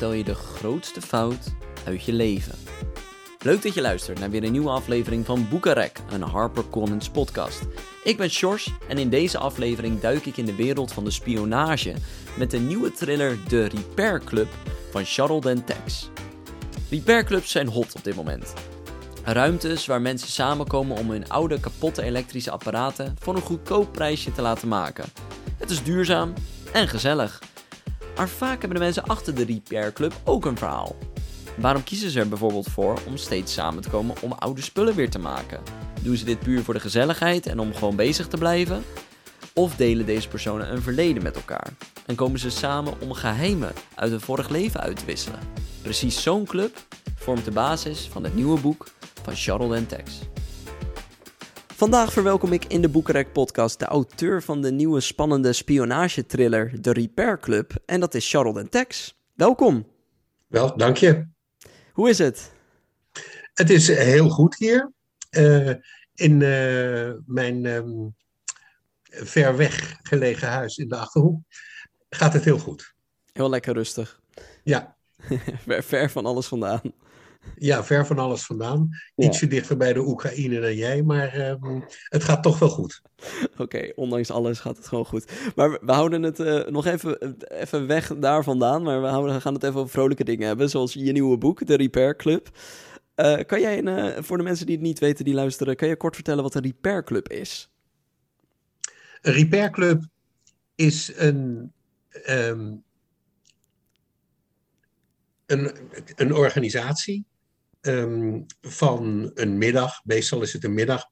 herstel je de grootste fout uit je leven. Leuk dat je luistert naar weer een nieuwe aflevering van Boekarek, een HarperCollins podcast. Ik ben Sjors en in deze aflevering duik ik in de wereld van de spionage met de nieuwe thriller De Repair Club van Charles Tex. Repair clubs zijn hot op dit moment. Ruimtes waar mensen samenkomen om hun oude kapotte elektrische apparaten voor een goedkoop prijsje te laten maken. Het is duurzaam en gezellig. Maar vaak hebben de mensen achter de Repair Club ook een verhaal. Waarom kiezen ze er bijvoorbeeld voor om steeds samen te komen om oude spullen weer te maken? Doen ze dit puur voor de gezelligheid en om gewoon bezig te blijven? Of delen deze personen een verleden met elkaar en komen ze samen om geheimen uit hun vorig leven uit te wisselen? Precies zo'n club vormt de basis van het nieuwe boek van Charles Tex. Vandaag verwelkom ik in de Boekenrek podcast de auteur van de nieuwe spannende spionagetriller The Repair Club en dat is Charles Tex. Welkom. Wel, dank je. Hoe is het? Het is heel goed hier. Uh, in uh, mijn um, ver weg gelegen huis in de Achterhoek gaat het heel goed. Heel lekker rustig. Ja. ver, ver van alles vandaan. Ja, ver van alles vandaan. Ja. Ietsje dichter bij de Oekraïne dan jij, maar um, het gaat toch wel goed. Oké, okay, ondanks alles gaat het gewoon goed. Maar we houden het uh, nog even, even weg daar vandaan, maar we, houden, we gaan het even over vrolijke dingen hebben, zoals je nieuwe boek, De Repair Club. Uh, kan jij, uh, voor de mensen die het niet weten, die luisteren, kan je kort vertellen wat een Repair Club is? Een Repair Club is een... Um, een, een organisatie um, van een middag, meestal is het een middag,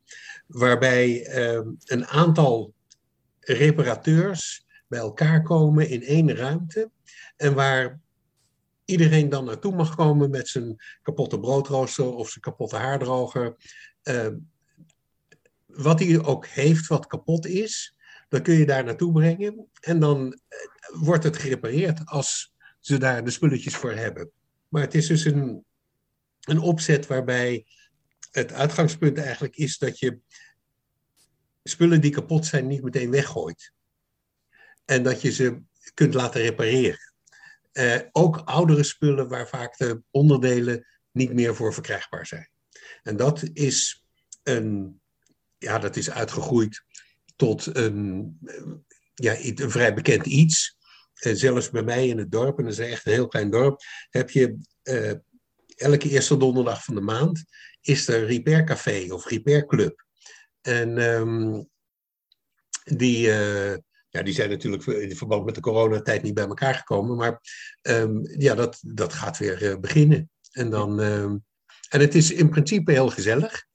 waarbij um, een aantal reparateurs bij elkaar komen in één ruimte en waar iedereen dan naartoe mag komen met zijn kapotte broodrooster of zijn kapotte haardroger. Uh, wat hij ook heeft wat kapot is, dan kun je daar naartoe brengen en dan wordt het gerepareerd als ze daar de spulletjes voor hebben. Maar het is dus een, een opzet waarbij het uitgangspunt eigenlijk is dat je spullen die kapot zijn niet meteen weggooit. En dat je ze kunt laten repareren. Uh, ook oudere spullen waar vaak de onderdelen niet meer voor verkrijgbaar zijn. En dat is een, ja, dat is uitgegroeid tot een, ja, een vrij bekend iets. En zelfs bij mij in het dorp, en dat is echt een heel klein dorp, heb je uh, elke eerste donderdag van de maand is er Repair Café of Repair Club. En um, die, uh, ja, die zijn natuurlijk in verband met de coronatijd niet bij elkaar gekomen. Maar um, ja, dat, dat gaat weer uh, beginnen. En, dan, um, en het is in principe heel gezellig.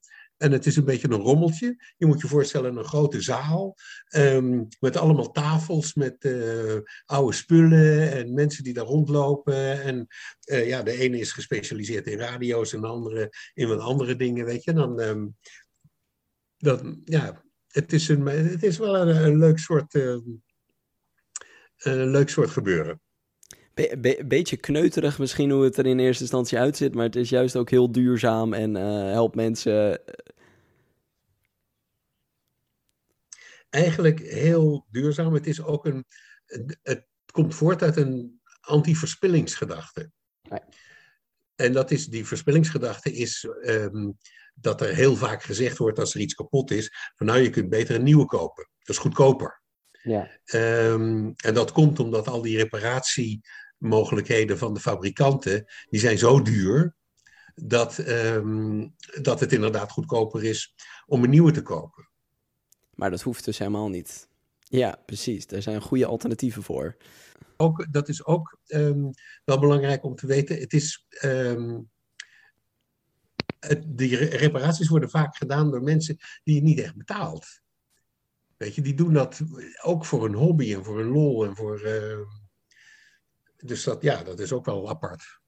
En het is een beetje een rommeltje. Je moet je voorstellen een grote zaal um, met allemaal tafels met uh, oude spullen en mensen die daar rondlopen. En uh, ja, de ene is gespecialiseerd in radio's en de andere in wat andere dingen, weet je. Dan, dat, ja, het is, een, het is wel een, leuk soort, uh, een leuk soort gebeuren. Be be beetje kneuterig misschien hoe het er in eerste instantie uitziet, maar het is juist ook heel duurzaam en helpt mensen. Eigenlijk heel duurzaam. Het is ook een. Het komt voort uit een anti-verspillingsgedachte. Nee. En dat is, die verspillingsgedachte is um, dat er heel vaak gezegd wordt als er iets kapot is, van nou je kunt beter een nieuwe kopen. Dat is goedkoper. Ja. Um, en dat komt omdat al die reparatiemogelijkheden van de fabrikanten, die zijn zo duur, dat, um, dat het inderdaad goedkoper is om een nieuwe te kopen. Maar dat hoeft dus helemaal niet. Ja, precies. Er zijn goede alternatieven voor. Ook, dat is ook um, wel belangrijk om te weten. Het is, um, het, die reparaties worden vaak gedaan door mensen die je niet echt betaalt. Weet je, die doen dat ook voor een hobby en voor een lol en voor. Uh, dus dat, ja, dat is ook wel apart.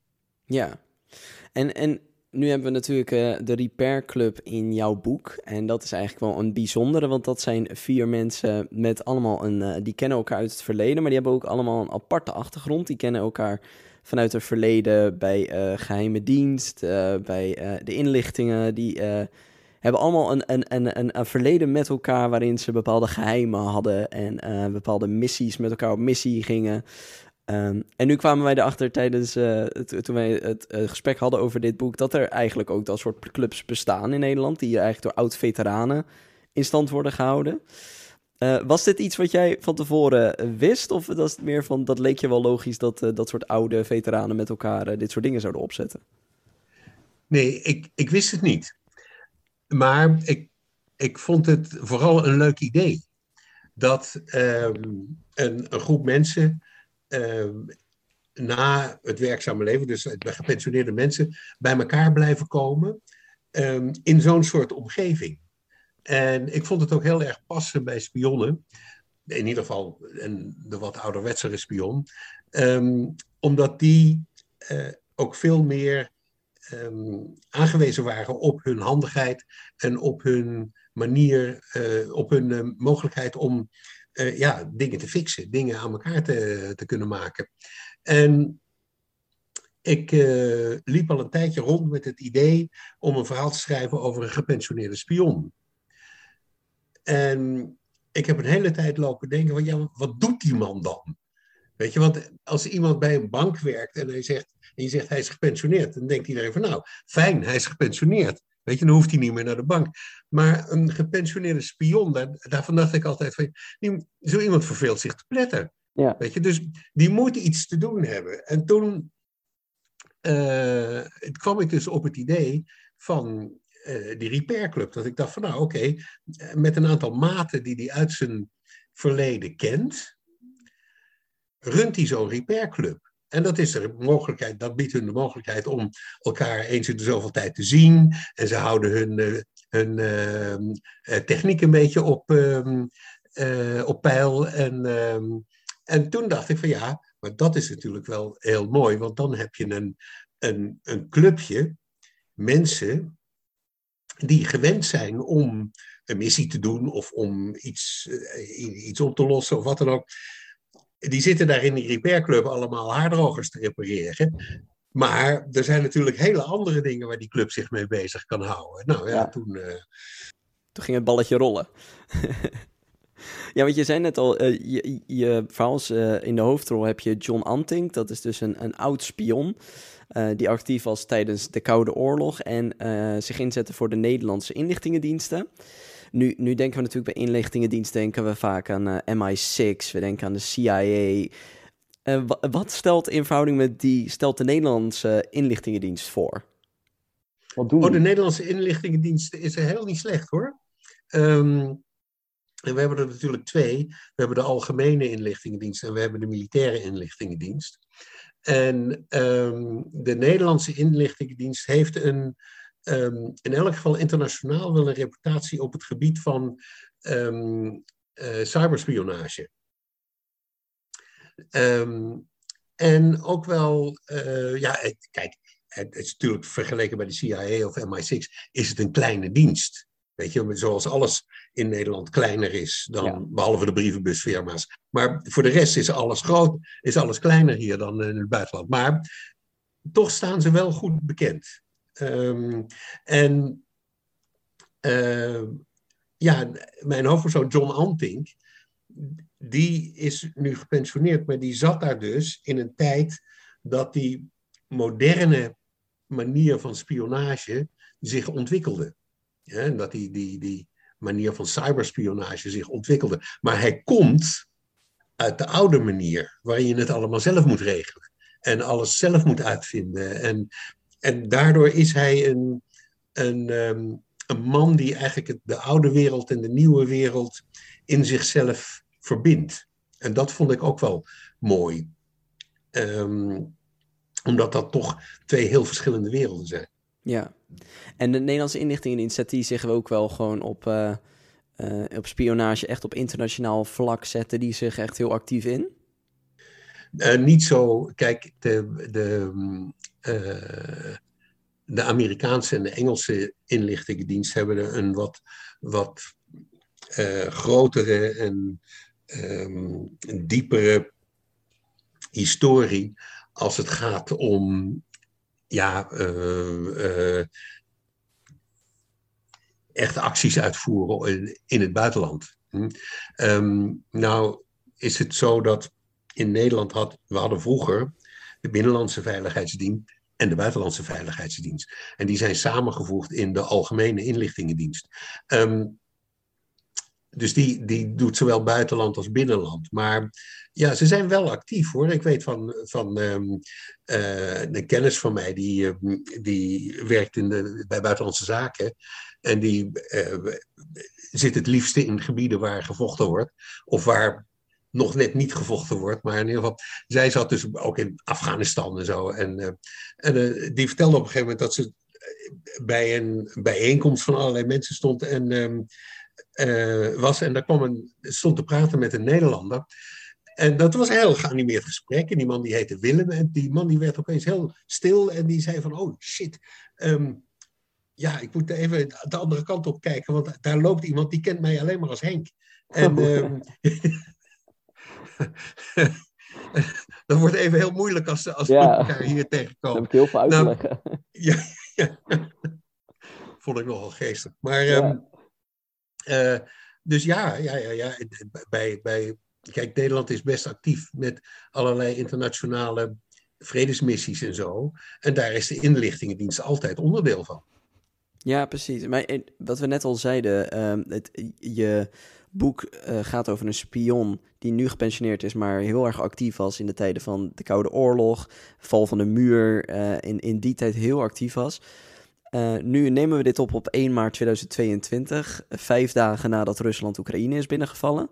Ja, en, en nu hebben we natuurlijk uh, de Repair Club in jouw boek. En dat is eigenlijk wel een bijzondere, want dat zijn vier mensen met allemaal een. Uh, die kennen elkaar uit het verleden, maar die hebben ook allemaal een aparte achtergrond. Die kennen elkaar vanuit het verleden bij uh, geheime dienst, bij de inlichtingen. Die hebben allemaal een, een, een, een, verleden met elkaar waarin ze bepaalde geheimen hadden en bepaalde missies met elkaar op missie gingen. Ehm, en nu kwamen wij erachter tijdens uh, toen wij het uh, gesprek hadden over dit boek, dat er eigenlijk ook dat soort clubs bestaan in Nederland, die eigenlijk door oud-veteranen in stand worden gehouden. Uh, was dit iets wat jij van tevoren wist? Of was het meer van dat leek je wel logisch dat dat soort oude veteranen met elkaar dit soort dingen zouden opzetten? Nee, ik, ik wist het niet. Maar ik, ik vond het vooral een leuk idee. Dat um, een, een groep mensen Ehm, na het werkzame leven, dus bij gepensioneerde mensen, bij elkaar blijven komen ehm, in zo'n soort omgeving. En ik vond het ook heel erg passen bij spionnen, in ieder geval een, de wat ouderwetsere spion, um, omdat die uh, ook veel meer aangewezen waren op hun handigheid en op hun manier, uh, op hun uh, mogelijkheid om uh, ja, dingen te fixen, dingen aan elkaar te, te kunnen maken. En ik uh, liep al een tijdje rond met het idee om een verhaal te schrijven over een gepensioneerde spion. En ik heb een hele tijd lopen denken van ja, wat doet die man dan? Weet je, want als iemand bij een bank werkt en hij zegt, en je zegt hij is gepensioneerd, dan denkt iedereen van nou, fijn, hij is gepensioneerd. Weet je, dan hoeft hij niet meer naar de bank. Maar een gepensioneerde spion, daar, daarvan dacht ik altijd van, die, zo iemand verveelt zich te pletten. Ja. Weet je, dus die moet iets te doen hebben. En toen uh, kwam ik dus op het idee van uh, die Repair Club. Dat ik dacht van, nou oké, okay, met een aantal maten die hij uit zijn verleden kent, runt hij zo'n Repair Club. En dat is er mogelijkheid, dat biedt hun de mogelijkheid om elkaar eens in de zoveel tijd te zien. En ze houden hun, uh, hun uh, techniek een beetje op, uh, op peil. En, ehm, en toen dacht ik van ja, maar dat is natuurlijk wel heel mooi, want dan heb je een, een, een clubje mensen die gewend zijn om een missie te doen of om iets, iets op te lossen of wat dan ook die zitten daar in die repairclub allemaal haardrogers te repareren. Maar er zijn natuurlijk hele andere dingen waar die club zich mee bezig kan houden. Nou ja, toen... Uh... Toen ging het balletje rollen. ja, want je zei net al, uh, je, je verhaal uh, in de hoofdrol heb je John Anting. Dat is dus een, een oud spion. die actief was tijdens de Koude Oorlog en zich inzette voor de Nederlandse inlichtingendiensten. Nu, nu denken we natuurlijk bij inlichtingendienst denken we vaak aan uh, eh, MI6, we denken aan de CIA. Uh, eh, wat stelt in verhouding met die, stelt de Nederlandse inlichtingendienst voor? Wat doen oh, de Nederlandse inlichtingendienst is heel niet slecht hoor. Um, en we hebben er natuurlijk twee. We hebben de algemene inlichtingendienst en we hebben de militaire inlichtingendienst. En um, de Nederlandse inlichtingendienst heeft een um, in elk geval internationaal wel een reputatie op het gebied van um, uh, cyberspionage. Um, en ook wel, uh, ja, het, kijk, het, is natuurlijk vergeleken bij de CIA of MI6, is het een kleine dienst. Weet je, zoals alles in Nederland kleiner is dan, behalve de brievenbusfirma's. Maar voor de rest is alles groot, is alles kleiner hier dan in het buitenland. Maar toch staan ze wel goed bekend. Um, en uh, ja, mijn hoofdpersoon John Antink, die is nu gepensioneerd, maar die zat daar dus in een tijd dat die moderne manier van spionage zich ontwikkelde. Ja, en dat die, die, die manier van cyberspionage zich ontwikkelde. Maar hij komt uit de oude manier, waarin je het allemaal zelf moet regelen. En alles zelf moet uitvinden. En en daardoor is hij een, een, ehm, een man die eigenlijk de oude wereld en de nieuwe wereld in zichzelf verbindt. En dat vond ik ook wel mooi. Ehm, omdat dat toch twee heel verschillende werelden zijn. Ja, en de Nederlandse inlichtingendienst die zich ook wel gewoon op, uh, uh, op spionage echt op internationaal vlak zetten, die zich echt heel actief in? Uh, niet zo, kijk, de, de, de Amerikaanse en de Engelse inlichtingendienst hebben een wat, wat uh, grotere en um, diepere historie als het gaat om ja, uh, echt acties uitvoeren in, in het buitenland. Hm? Um, nou is het zo dat in Nederland had, we hadden vroeger de Binnenlandse Veiligheidsdienst en de Buitenlandse Veiligheidsdienst. En die zijn samengevoegd in de Algemene Inlichtingendienst. Um, dus die, die doet zowel buitenland als binnenland. Maar ja, ze zijn wel actief hoor. Ik weet van, van um, uh, een kennis van mij, die, uh, die werkt in de, bij Buitenlandse Zaken. En die uh, zit het liefste in gebieden waar gevochten wordt. Of waar nog net niet gevochten wordt. Maar in ieder geval, zij zat dus ook in Afghanistan en zo. En, uh, en uh, die vertelde op een gegeven moment dat ze bij een bijeenkomst van allerlei mensen stond en um, uh, was. En daar kwam een, stond te praten met een Nederlander. En dat was een heel geanimeerd gesprek. En die man die heette Willem. En die man die werd opeens heel stil. En die zei van, oh shit. Um, ja, ik moet even de andere kant op kijken. Want daar loopt iemand die kent mij alleen maar als Henk. En um, dat wordt even heel moeilijk als, als Ja. we elkaar hier tegenkomen. Dan heb ik heel veel Nou, leggen. Ja, ja. Vond ik nogal geestig. Maar, Ja. ehm, eh, dus ja, ja, ja, ja. Bij, bij, kijk, Nederland is best actief met allerlei internationale vredesmissies en zo. En daar is de inlichtingendienst altijd onderdeel van. Ja, precies. Maar eh, wat we net al zeiden, ehm, het, je boek eh, gaat over een spion die nu gepensioneerd is, maar heel erg actief was in de tijden van de Koude Oorlog, val van de muur, eh, in, in die tijd heel actief was. Eh, nu nemen we dit op op 1 maart 2022, eh, vijf dagen nadat Rusland Oekraïne is binnengevallen.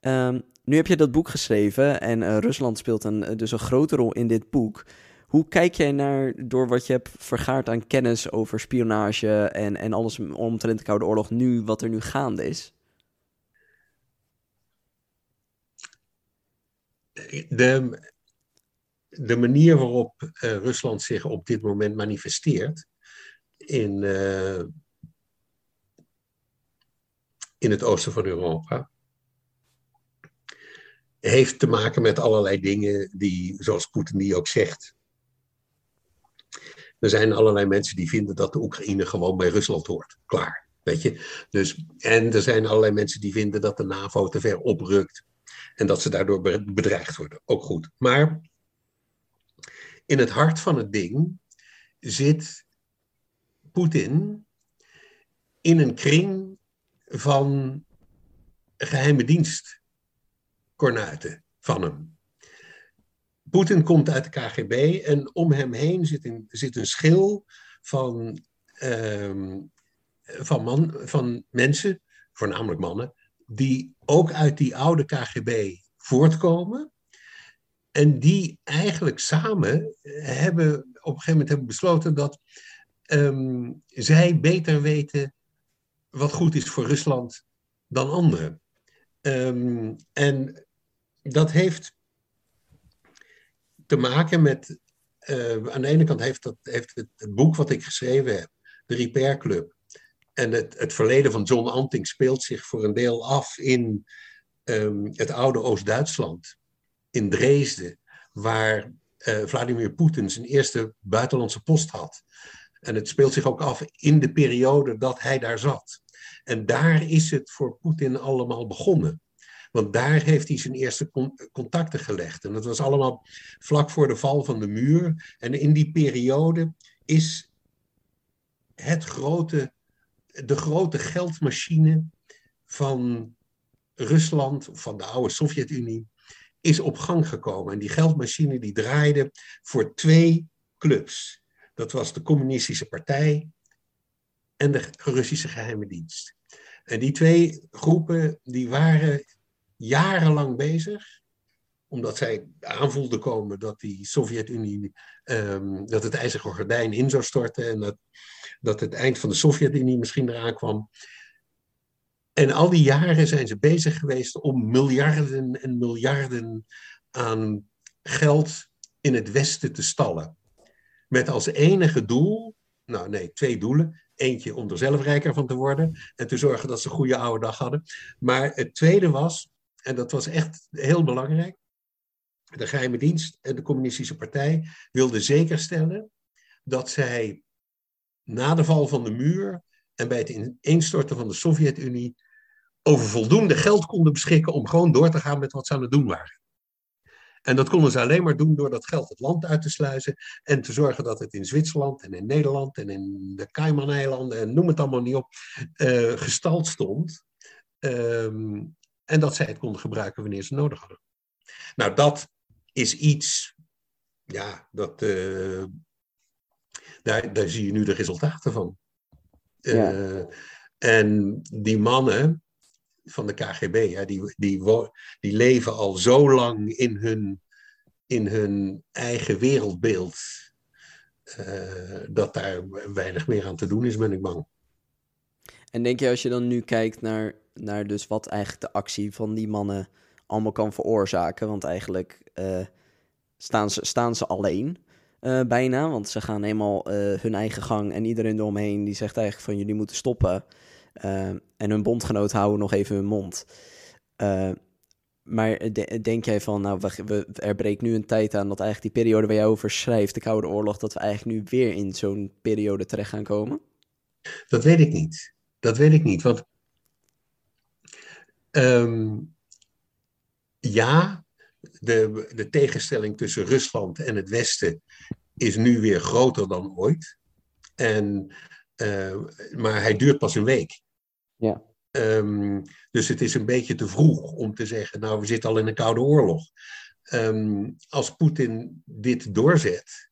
Ehm, nu heb je dat boek geschreven en Rusland speelt een, dus een grote rol in dit boek. Hoe kijk jij naar, door wat je hebt vergaard aan kennis over spionage en, en alles omtrent de Koude Oorlog, nu wat er nu gaande is? De, de manier waarop eh, Rusland zich op dit moment manifesteert in, eh, in het oosten van Europa heeft te maken met allerlei dingen die, zoals Poetin die ook zegt. Er zijn allerlei mensen die vinden dat de Oekraïne gewoon bij Rusland hoort. Klaar. Weet je? Dus, en er zijn allerlei mensen die vinden dat de NAVO te ver oprukt. En dat ze daardoor be- bedreigd worden. Ook goed. Maar in het hart van het ding zit Poetin in een kring van geheime dienstkornuiten van hem. Poetin komt uit de KGB en om hem heen zit een, zit een schil van, ehm, van, van mensen, voornamelijk mannen, die ook uit die oude KGB voortkomen. En die eigenlijk samen hebben op een gegeven moment hebben besloten dat ehm, zij beter weten wat goed is voor Rusland dan anderen. Ehm, en dat heeft te maken met. eh, aan de ene kant heeft, dat, heeft het, het boek wat ik geschreven heb, de Repair Club. En het, het verleden van John Anting speelt zich voor een deel af in ehm, het oude Oost-Duitsland, in Dresden, waar eh, Vladimir Poetin zijn eerste buitenlandse post had. En het speelt zich ook af in de periode dat hij daar zat. En daar is het voor Poetin allemaal begonnen. Want daar heeft hij zijn eerste con- contacten gelegd. En dat was allemaal vlak voor de val van de muur. En in die periode is het grote, de grote geldmachine van Rusland, van de oude Sovjet-Unie, is op gang gekomen. En die geldmachine die draaide voor twee clubs. Dat was de Communistische Partij en de Russische Geheime Dienst. En die twee groepen die waren jarenlang bezig, omdat zij aanvoelden komen dat die Sovjet-Unie, ehm, dat het ijzeren gordijn in zou storten en dat, dat het eind van de Sovjet-Unie misschien eraan kwam. En al die jaren zijn ze bezig geweest om miljarden en miljarden aan geld in het Westen te stallen. Met als enige doel, nou nee, twee doelen. Eentje om er zelf rijker van te worden en te zorgen dat ze een goede oude dag hadden. Maar het tweede was, en dat was echt heel belangrijk, de geheime dienst en de communistische partij wilden zekerstellen dat zij na de val van de muur en bij het ineenstorten van de Sovjet-Unie over voldoende geld konden beschikken om gewoon door te gaan met wat ze aan het doen waren. En dat konden ze alleen maar doen door dat geld het land uit te sluizen en te zorgen dat het in Zwitserland en in Nederland en in de Cayman-eilanden en noem het allemaal niet op, uh, gestald stond. Ehm, en dat zij het konden gebruiken wanneer ze nodig hadden. Nou, dat is iets, ja, dat, uh, daar, daar zie je nu de resultaten van. Uh, en die mannen van de KGB, ja, die, die, die leven al zo lang in hun, in hun eigen wereldbeeld. Uh, dat daar weinig meer aan te doen is, ben ik bang. En denk je als je dan nu kijkt naar, naar dus wat eigenlijk de actie van die mannen allemaal kan veroorzaken? Want eigenlijk uh, staan, ze, staan ze alleen uh, bijna, want ze gaan eenmaal hun eigen gang en iedereen eromheen die zegt eigenlijk van jullie moeten stoppen. En hun bondgenoot houden nog even hun mond. Maar denk jij van, nou, we, er breekt nu een tijd aan dat eigenlijk die periode waar jij over schrijft, de Koude Oorlog, dat we eigenlijk nu weer in zo'n periode terecht gaan komen? Dat weet ik niet. Dat weet ik niet. Want um, ja, de, de tegenstelling tussen Rusland en het Westen is nu weer groter dan ooit. En uh, maar hij duurt pas een week. Ja. Um, dus het is een beetje te vroeg om te zeggen, nou, we zitten al in een koude oorlog. Um, als Poetin dit doorzet,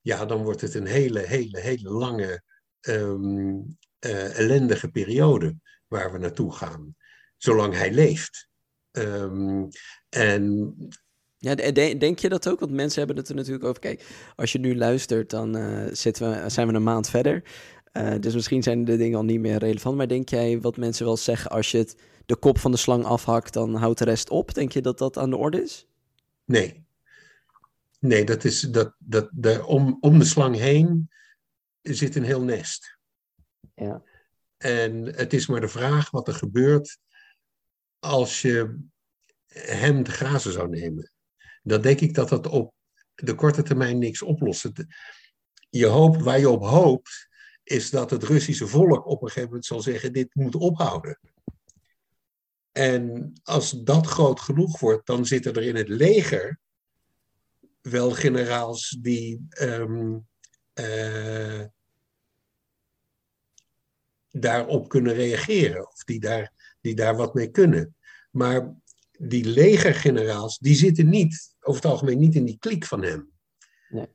ja, dan wordt het een hele, hele, hele lange, um, uh, ellendige periode waar we naartoe gaan, zolang hij leeft. En ja, denk je dat ook? Want mensen hebben het er natuurlijk over. Kijk, als je nu luistert, dan uh, zitten we, zijn we een maand verder. Uh, dus misschien zijn de dingen al niet meer relevant. Maar denk jij wat mensen wel zeggen als je het, de kop van de slang afhakt, dan houdt de rest op? Denk je dat dat aan de orde is? Nee. Nee, dat is dat, dat de, om, om de slang heen zit een heel nest. Ja. En het is maar de vraag wat er gebeurt als je hem te grazen zou nemen. Dan denk ik dat dat op de korte termijn niks oplost. Je hoopt, waar je op hoopt, is dat het Russische volk op een gegeven moment zal zeggen: dit moet ophouden. En als dat groot genoeg wordt, dan zitten er in het leger wel generaals die um, uh, daarop kunnen reageren, of die daar, die daar wat mee kunnen. Maar die legergeneraals, die zitten niet, over het algemeen niet in die kliek van hem. Nee.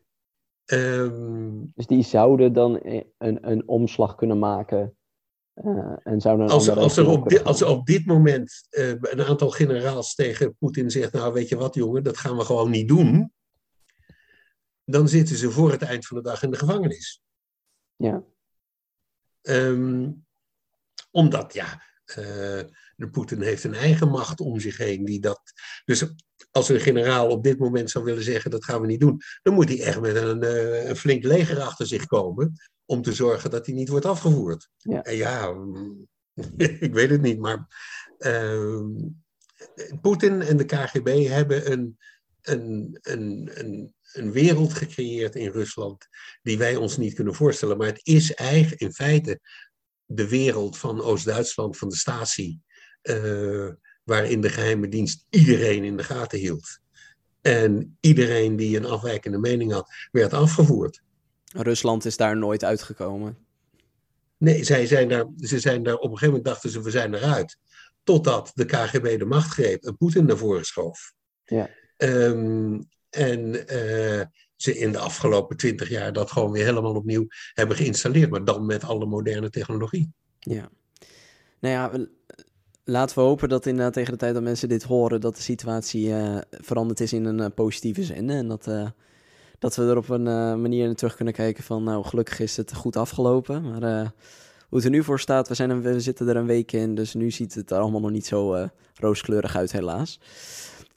Um, dus die zouden dan een, een omslag kunnen maken. Uh, en zouden als, als, er op dit, als er op dit moment uh, een aantal generaals tegen Poetin zegt: Nou, weet je wat, jongen, dat gaan we gewoon niet doen. Dan zitten ze voor het eind van de dag in de gevangenis. Ja. Um, omdat, ja, de Poetin heeft een eigen macht om zich heen. Die dat, dus als een generaal op dit moment zou willen zeggen dat gaan we niet doen, dan moet hij echt met een, uh, een flink leger achter zich komen om te zorgen dat hij niet wordt afgevoerd. Ja. En ja, ik weet het niet, maar uh, Poetin en de KGB hebben een, een, een, een, een wereld gecreëerd in Rusland die wij ons niet kunnen voorstellen. Maar het is eigenlijk in feite de wereld van Oost-Duitsland, van de Stasi. Uh, waarin de geheime dienst iedereen in de gaten hield. En iedereen die een afwijkende mening had, werd afgevoerd. Rusland is daar nooit uitgekomen. Nee, zij zijn daar, ze zijn daar op een gegeven moment dachten ze, we zijn eruit. Totdat de KGB de macht greep en Poetin naar voren schoof. Ja. Um, en uh, ze in de afgelopen twintig jaar dat gewoon weer helemaal opnieuw hebben geïnstalleerd. Maar dan met alle moderne technologie. Ja. Nou ja, laten we hopen dat inderdaad tegen de tijd dat mensen dit horen, dat de situatie uh, veranderd is in een uh, positieve zin. En dat, uh, dat we er op een manier terug kunnen kijken van, nou, gelukkig is het goed afgelopen. Maar hoe het er nu voor staat, we, zijn we zitten er een week in, dus nu ziet het er allemaal nog niet zo rooskleurig uit, helaas.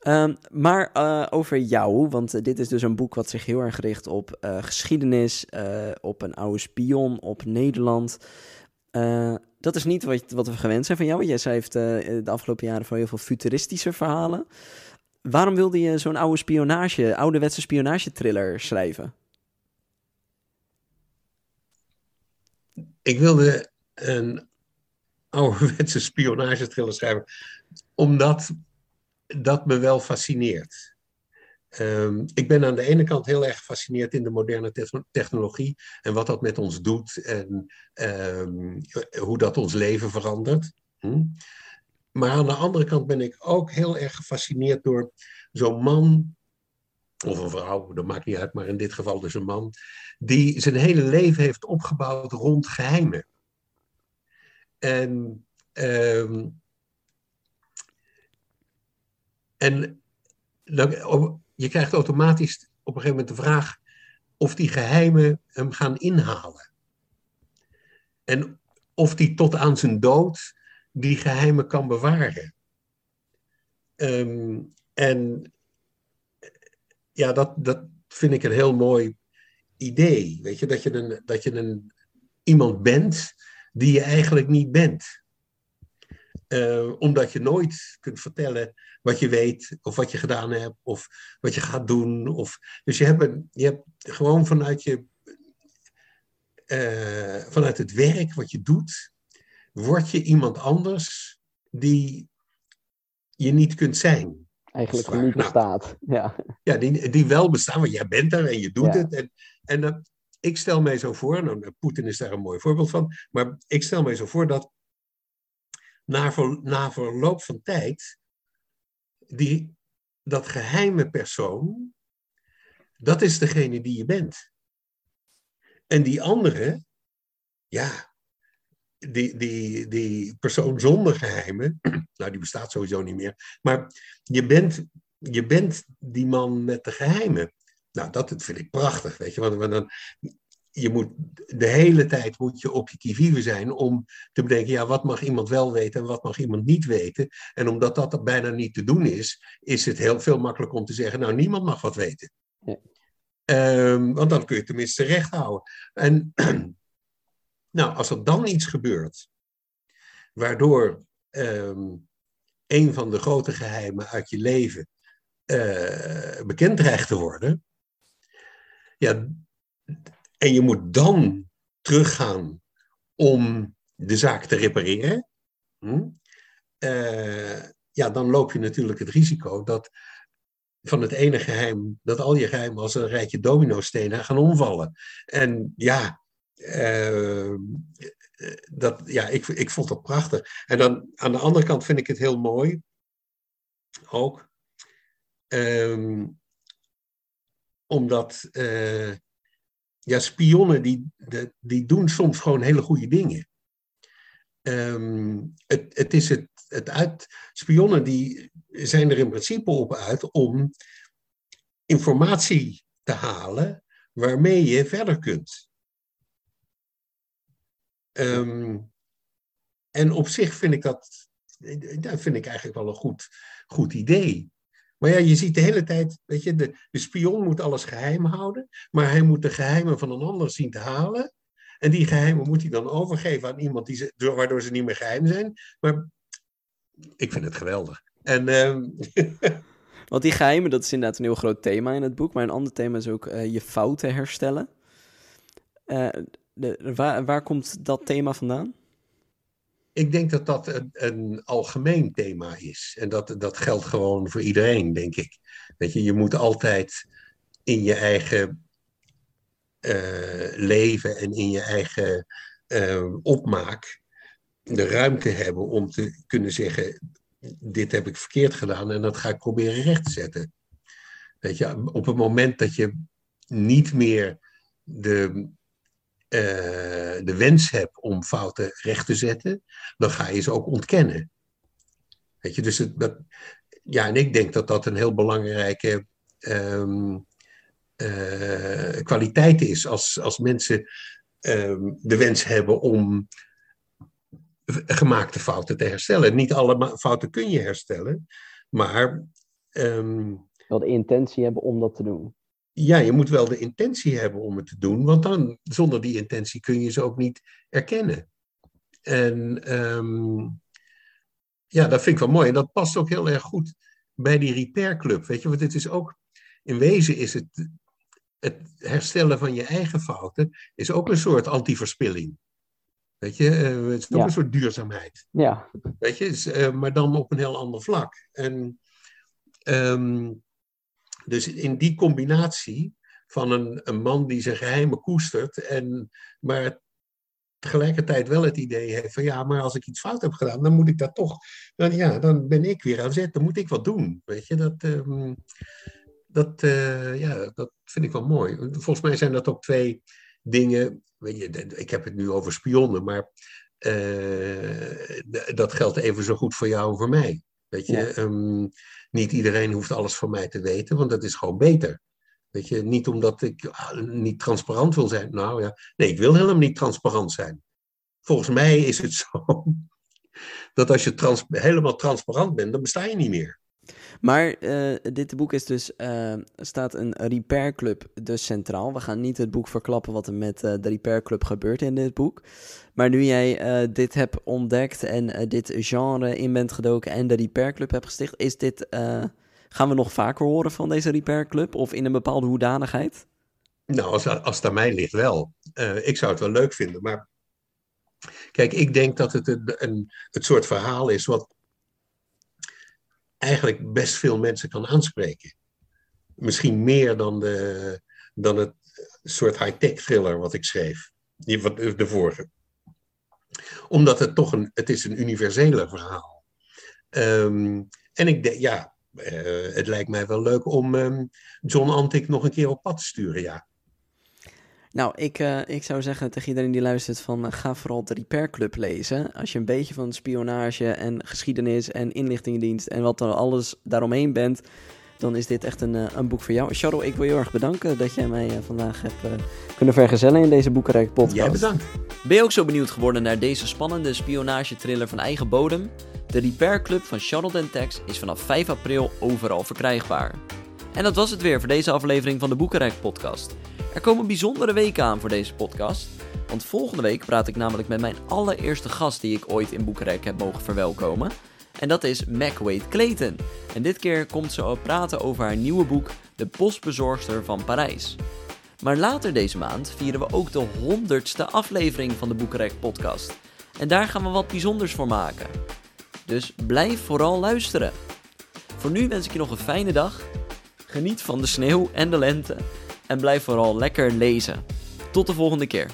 Um, maar over jou, want dit is dus een boek wat zich heel erg richt op geschiedenis, op een oude spion, op Nederland dat is niet wat, wat we gewend zijn van jou. Jij uh, de afgelopen jaren van heel veel futuristische verhalen. Waarom wilde je zo'n oude spionage, ouderwetse spionagetriller schrijven? Ik wilde een ouderwetse spionagetriller schrijven, omdat dat me wel fascineert. Ehm, ik ben aan de ene kant heel erg gefascineerd in de moderne technologie en wat dat met ons doet en ehm, hoe dat ons leven verandert. Hm? Maar aan de andere kant ben ik ook heel erg gefascineerd door zo'n man, of een vrouw, dat maakt niet uit, maar in dit geval dus een man, die zijn hele leven heeft opgebouwd rond geheimen. En, ehm, en je krijgt automatisch op een gegeven moment de vraag of die geheimen hem gaan inhalen. En of die tot aan zijn dood die geheimen kan bewaren. Um, en ja, dat, dat vind ik een heel mooi idee. Weet je, dat je, een, dat je een, iemand bent die je eigenlijk niet bent. Uh, omdat je nooit kunt vertellen wat je weet, of wat je gedaan hebt, of wat je gaat doen. Of, dus je hebt, een, je hebt gewoon vanuit, je, uh, vanuit het werk wat je doet, word je iemand anders die je niet kunt zijn. Eigenlijk niet nou, bestaat. ja, ja die, die wel bestaat, want jij bent er en je doet het. En, en uh, ik stel mij zo voor, nou, Poetin is daar een mooi voorbeeld van, maar ik stel mij zo voor dat na, ver, na verloop van tijd, die, dat geheime persoon, dat is degene die je bent. En die andere, ja, die, die, die persoon zonder geheimen, nou die bestaat sowieso niet meer, maar je bent, je bent die man met de geheimen. Nou, dat vind ik prachtig, weet je, want, dan, je moet de hele tijd moet je op je kivive zijn om te bedenken, ja, wat mag iemand wel weten en wat mag iemand niet weten. En omdat dat bijna niet te doen is, is het heel veel makkelijker om te zeggen, nou, niemand mag wat weten. Ja. Um, want dan kun je tenminste recht houden. En nou, als er dan iets gebeurt, waardoor um, een van de grote geheimen uit je leven uh, bekend dreigt te worden, ja, en je moet dan teruggaan om de zaak te repareren. Hm? Uh, ja, dan loop je natuurlijk het risico dat van het ene geheim, dat al je geheimen als een rijtje dominostenen gaan omvallen. En ja, uh, dat, ja ik, ik vond dat prachtig. En dan aan de andere kant vind ik het heel mooi, ook, um, omdat uh, ja, spionnen die, die doen soms gewoon hele goede dingen. Um, het, het is het, uit, spionnen die zijn er in principe op uit om informatie te halen waarmee je verder kunt. Um, en op zich vind ik dat, dat vind ik eigenlijk wel een goed, goed idee. Maar ja, je ziet de hele tijd, weet je, de, de spion moet alles geheim houden, maar hij moet de geheimen van een ander zien te halen. En die geheimen moet hij dan overgeven aan iemand die ze, waardoor ze niet meer geheim zijn. Maar ik vind het geweldig. En, uh... Want die geheimen, dat is inderdaad een heel groot thema in het boek. Maar een ander thema is ook uh, je fouten herstellen. Uh, de, waar, waar komt dat thema vandaan? Ik denk dat dat een, een, algemeen thema is. En dat, dat geldt gewoon voor iedereen, denk ik. Weet je, je moet altijd in je eigen uh, leven en in je eigen uh, opmaak de ruimte hebben om te kunnen zeggen: dit heb ik verkeerd gedaan en dat ga ik proberen recht te zetten. Weet je, op het moment dat je niet meer de uh, de wens hebt om fouten recht te zetten, dan ga je ze ook ontkennen. Weet je, dus dat, ja, en ik denk dat dat een heel belangrijke um, uh, kwaliteit is als, als mensen um, de wens hebben om gemaakte fouten te herstellen. Niet alle fouten kun je herstellen, maar. Um, wel de intentie hebben om dat te doen ja, je moet wel de intentie hebben om het te doen, want dan zonder die intentie kun je ze ook niet erkennen. En um, ja, dat vind ik wel mooi. En dat past ook heel erg goed bij die Repair Club. Weet je, want het is ook, in wezen is het, het herstellen van je eigen fouten, is ook een soort antiverspilling. Weet je, uh, het is ook een soort duurzaamheid. Ja. Weet je, is, uh, maar dan op een heel ander vlak. En um, Dus in die combinatie van een, een man die zijn geheimen koestert, en, maar tegelijkertijd wel het idee heeft van ja, maar als ik iets fout heb gedaan, dan moet ik dat toch, dan, ja, dan ben ik weer aan zet, dan moet ik wat doen. Weet je, dat, ehm, dat, uh, ja, dat vind ik wel mooi. Volgens mij zijn dat ook twee dingen, weet je, ik heb het nu over spionnen, maar uh, dat geldt even zo goed voor jou en voor mij. Weet je, ja. um, niet iedereen hoeft alles van mij te weten, want dat is gewoon beter. Weet je, niet omdat ik ah, niet transparant wil zijn. Nou ja, nee, ik wil helemaal niet transparant zijn. Volgens mij is het zo dat als je trans helemaal transparant bent, dan besta je niet meer. Maar uh, dit boek is dus, uh, staat een Repair Club dus centraal. We gaan niet het boek verklappen wat er met uh, de Repair Club gebeurt in dit boek. Maar nu jij dit hebt ontdekt en dit genre in bent gedoken en de Repair Club hebt gesticht, is dit, gaan we nog vaker horen van deze Repair Club of in een bepaalde hoedanigheid? Nou, als, als het aan mij ligt wel. ik zou het wel leuk vinden, maar kijk, ik denk dat het een, een, het soort verhaal is wat eigenlijk best veel mensen kan aanspreken. Misschien meer dan, de, dan het soort high-tech thriller wat ik schreef, die, wat, de vorige. Omdat het toch een, het is een universele verhaal. Um, en ik denk, ja, uh, het lijkt mij wel leuk om um, John Antic nog een keer op pad te sturen, ja. Nou, ik, uh, ik zou zeggen tegen iedereen die luistert van uh, ga vooral de Repair Club lezen. Als je een beetje van spionage en geschiedenis en inlichtingendienst en wat er alles daaromheen bent, dan is dit echt een, uh, een boek voor jou. Charles, ik wil je heel erg bedanken dat jij mij vandaag hebt kunnen vergezellen in deze Boekenrijk podcast. Jij bedankt. Ben je ook zo benieuwd geworden naar deze spannende spionage-thriller van eigen bodem? De Repair Club van Charlotte Tex is vanaf 5 april overal verkrijgbaar. En dat was het weer voor deze aflevering van de Boekenrijk podcast. Er komen bijzondere weken aan voor deze podcast. Want volgende week praat ik namelijk met mijn allereerste gast die ik ooit in Boekenrijk heb mogen verwelkomen. En dat is Mac Wade Clayton. En dit keer komt ze praten over haar nieuwe boek De Postbezorgster van Parijs. Maar later deze maand vieren we ook de honderdste aflevering van de Boekenrijk podcast. En daar gaan we wat bijzonders voor maken. Dus blijf vooral luisteren. Voor nu wens ik je nog een fijne dag. Geniet van de sneeuw en de lente en blijf vooral lekker lezen. Tot de volgende keer.